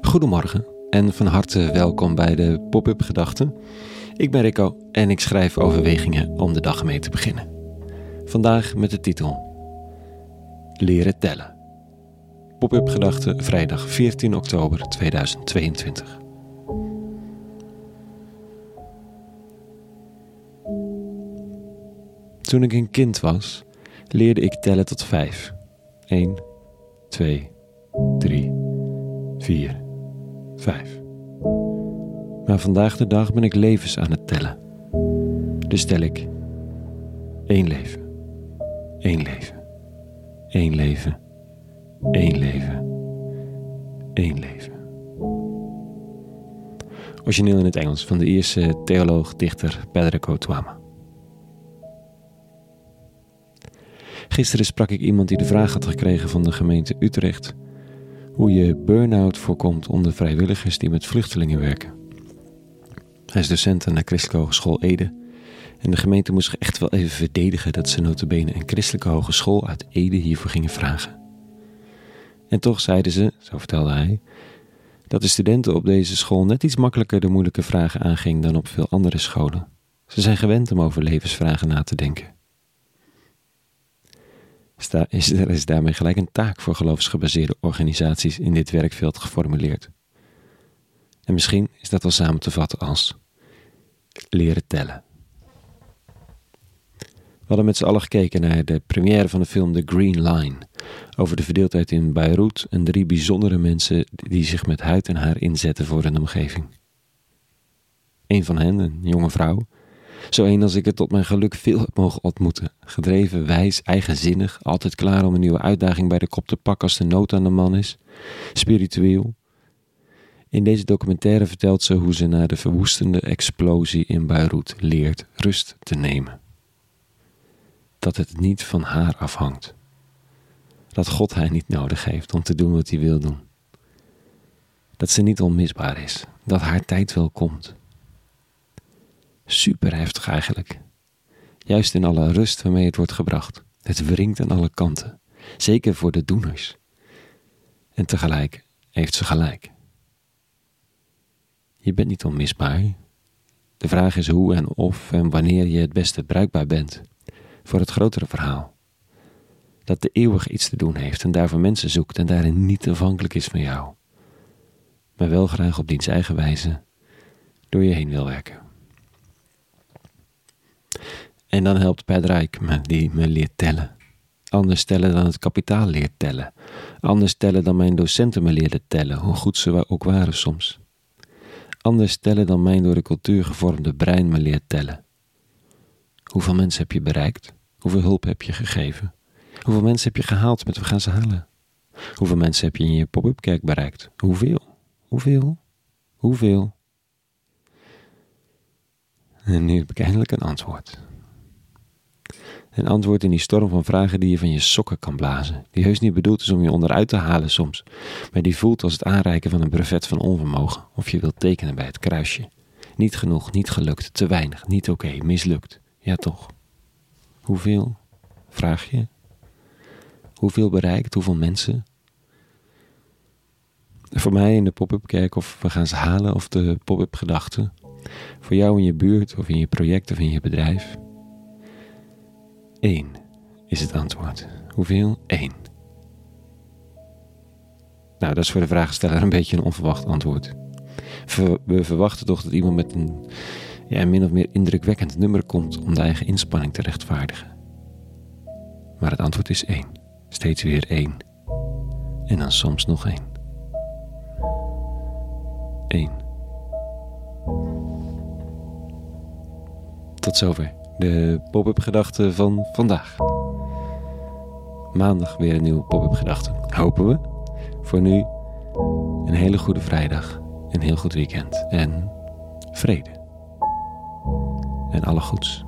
Goedemorgen en van harte welkom bij de Pop-up Gedachten. Ik ben Rico en ik schrijf overwegingen om de dag mee te beginnen. Vandaag met de titel Leren tellen. Pop-up Gedachten vrijdag 14 oktober 2022. Toen ik een kind was, leerde ik tellen tot vijf. 1, 2, 3, 4, 5. Maar vandaag de dag ben ik levens aan het tellen. Dus tel ik één leven, één leven, één leven, één leven, één leven. Origineel in het Engels van de Ierse theoloog, dichter Pedro Tuama. Gisteren sprak ik iemand die de vraag had gekregen van de gemeente Utrecht hoe je burn-out voorkomt onder vrijwilligers die met vluchtelingen werken. Hij is docent aan de Christelijke Hogeschool Ede en de gemeente moest zich echt wel even verdedigen dat ze notabene een christelijke hogeschool uit Ede hiervoor gingen vragen. En toch zeiden ze, zo vertelde hij, dat de studenten op deze school net iets makkelijker de moeilijke vragen aanging dan op veel andere scholen. Ze zijn gewend om over levensvragen na te denken is, er is daarmee gelijk een taak voor geloofsgebaseerde organisaties in dit werkveld geformuleerd. En misschien is dat wel samen te vatten als leren tellen. We hadden met z'n allen gekeken naar de première van de film The Green Line over de verdeeldheid in Beirut en drie bijzondere mensen die zich met huid en haar inzetten voor hun omgeving. Een van hen, een jonge vrouw, zo een als ik het tot mijn geluk veel heb mogen ontmoeten. Gedreven, wijs, eigenzinnig, altijd klaar om een nieuwe uitdaging bij de kop te pakken als de nood aan de man is. Spiritueel. In deze documentaire vertelt ze hoe ze na de verwoestende explosie in Beirut leert rust te nemen. Dat het niet van haar afhangt. Dat God haar niet nodig heeft om te doen wat hij wil doen. Dat ze niet onmisbaar is. Dat haar tijd wel komt Super heftig eigenlijk. Juist in alle rust waarmee het wordt gebracht. Het wringt aan alle kanten. Zeker voor de doeners. En tegelijk heeft ze gelijk. Je bent niet onmisbaar. De vraag is hoe en of en wanneer je het beste bruikbaar bent voor het grotere verhaal. Dat de eeuwig iets te doen heeft en daarvoor mensen zoekt en daarin niet afhankelijk is van jou. Maar wel graag op diens eigen wijze door je heen wil werken. En dan helpt Rijk me, die me leert tellen. Anders tellen dan het kapitaal leert tellen. Anders tellen dan mijn docenten me leerden tellen, hoe goed ze ook waren soms. Anders tellen dan mijn door de cultuur gevormde brein me leert tellen. Hoeveel mensen heb je bereikt? Hoeveel hulp heb je gegeven? Hoeveel mensen heb je gehaald met we gaan ze halen? Hoeveel mensen heb je in je pop-up kerk bereikt? Hoeveel? Hoeveel? Hoeveel? En nu heb ik eindelijk een antwoord. Een antwoord in die storm van vragen die je van je sokken kan blazen. Die heus niet bedoeld is om je onderuit te halen soms, maar die voelt als het aanreiken van een brevet van onvermogen. Of je wilt tekenen bij het kruisje. Niet genoeg, niet gelukt, te weinig, niet oké, mislukt. Ja toch. Hoeveel? Vraag je. Hoeveel bereikt, hoeveel mensen? Voor mij in de pop-up kerk of we gaan ze halen of de pop-up gedachten. Voor jou in je buurt of in je project of in je bedrijf. 1 is het antwoord. Hoeveel? 1. Nou, dat is voor de vraagsteller een beetje een onverwacht antwoord. We verwachten toch dat iemand met een ja, min of meer indrukwekkend nummer komt om de eigen inspanning te rechtvaardigen. Maar het antwoord is 1. Steeds weer 1. En dan soms nog 1. 1. Tot zover de pop-up gedachte van vandaag. Maandag weer een nieuwe pop-up gedachte. Hopen we. Voor nu een hele goede vrijdag. Een heel goed weekend. En vrede. En alle goeds.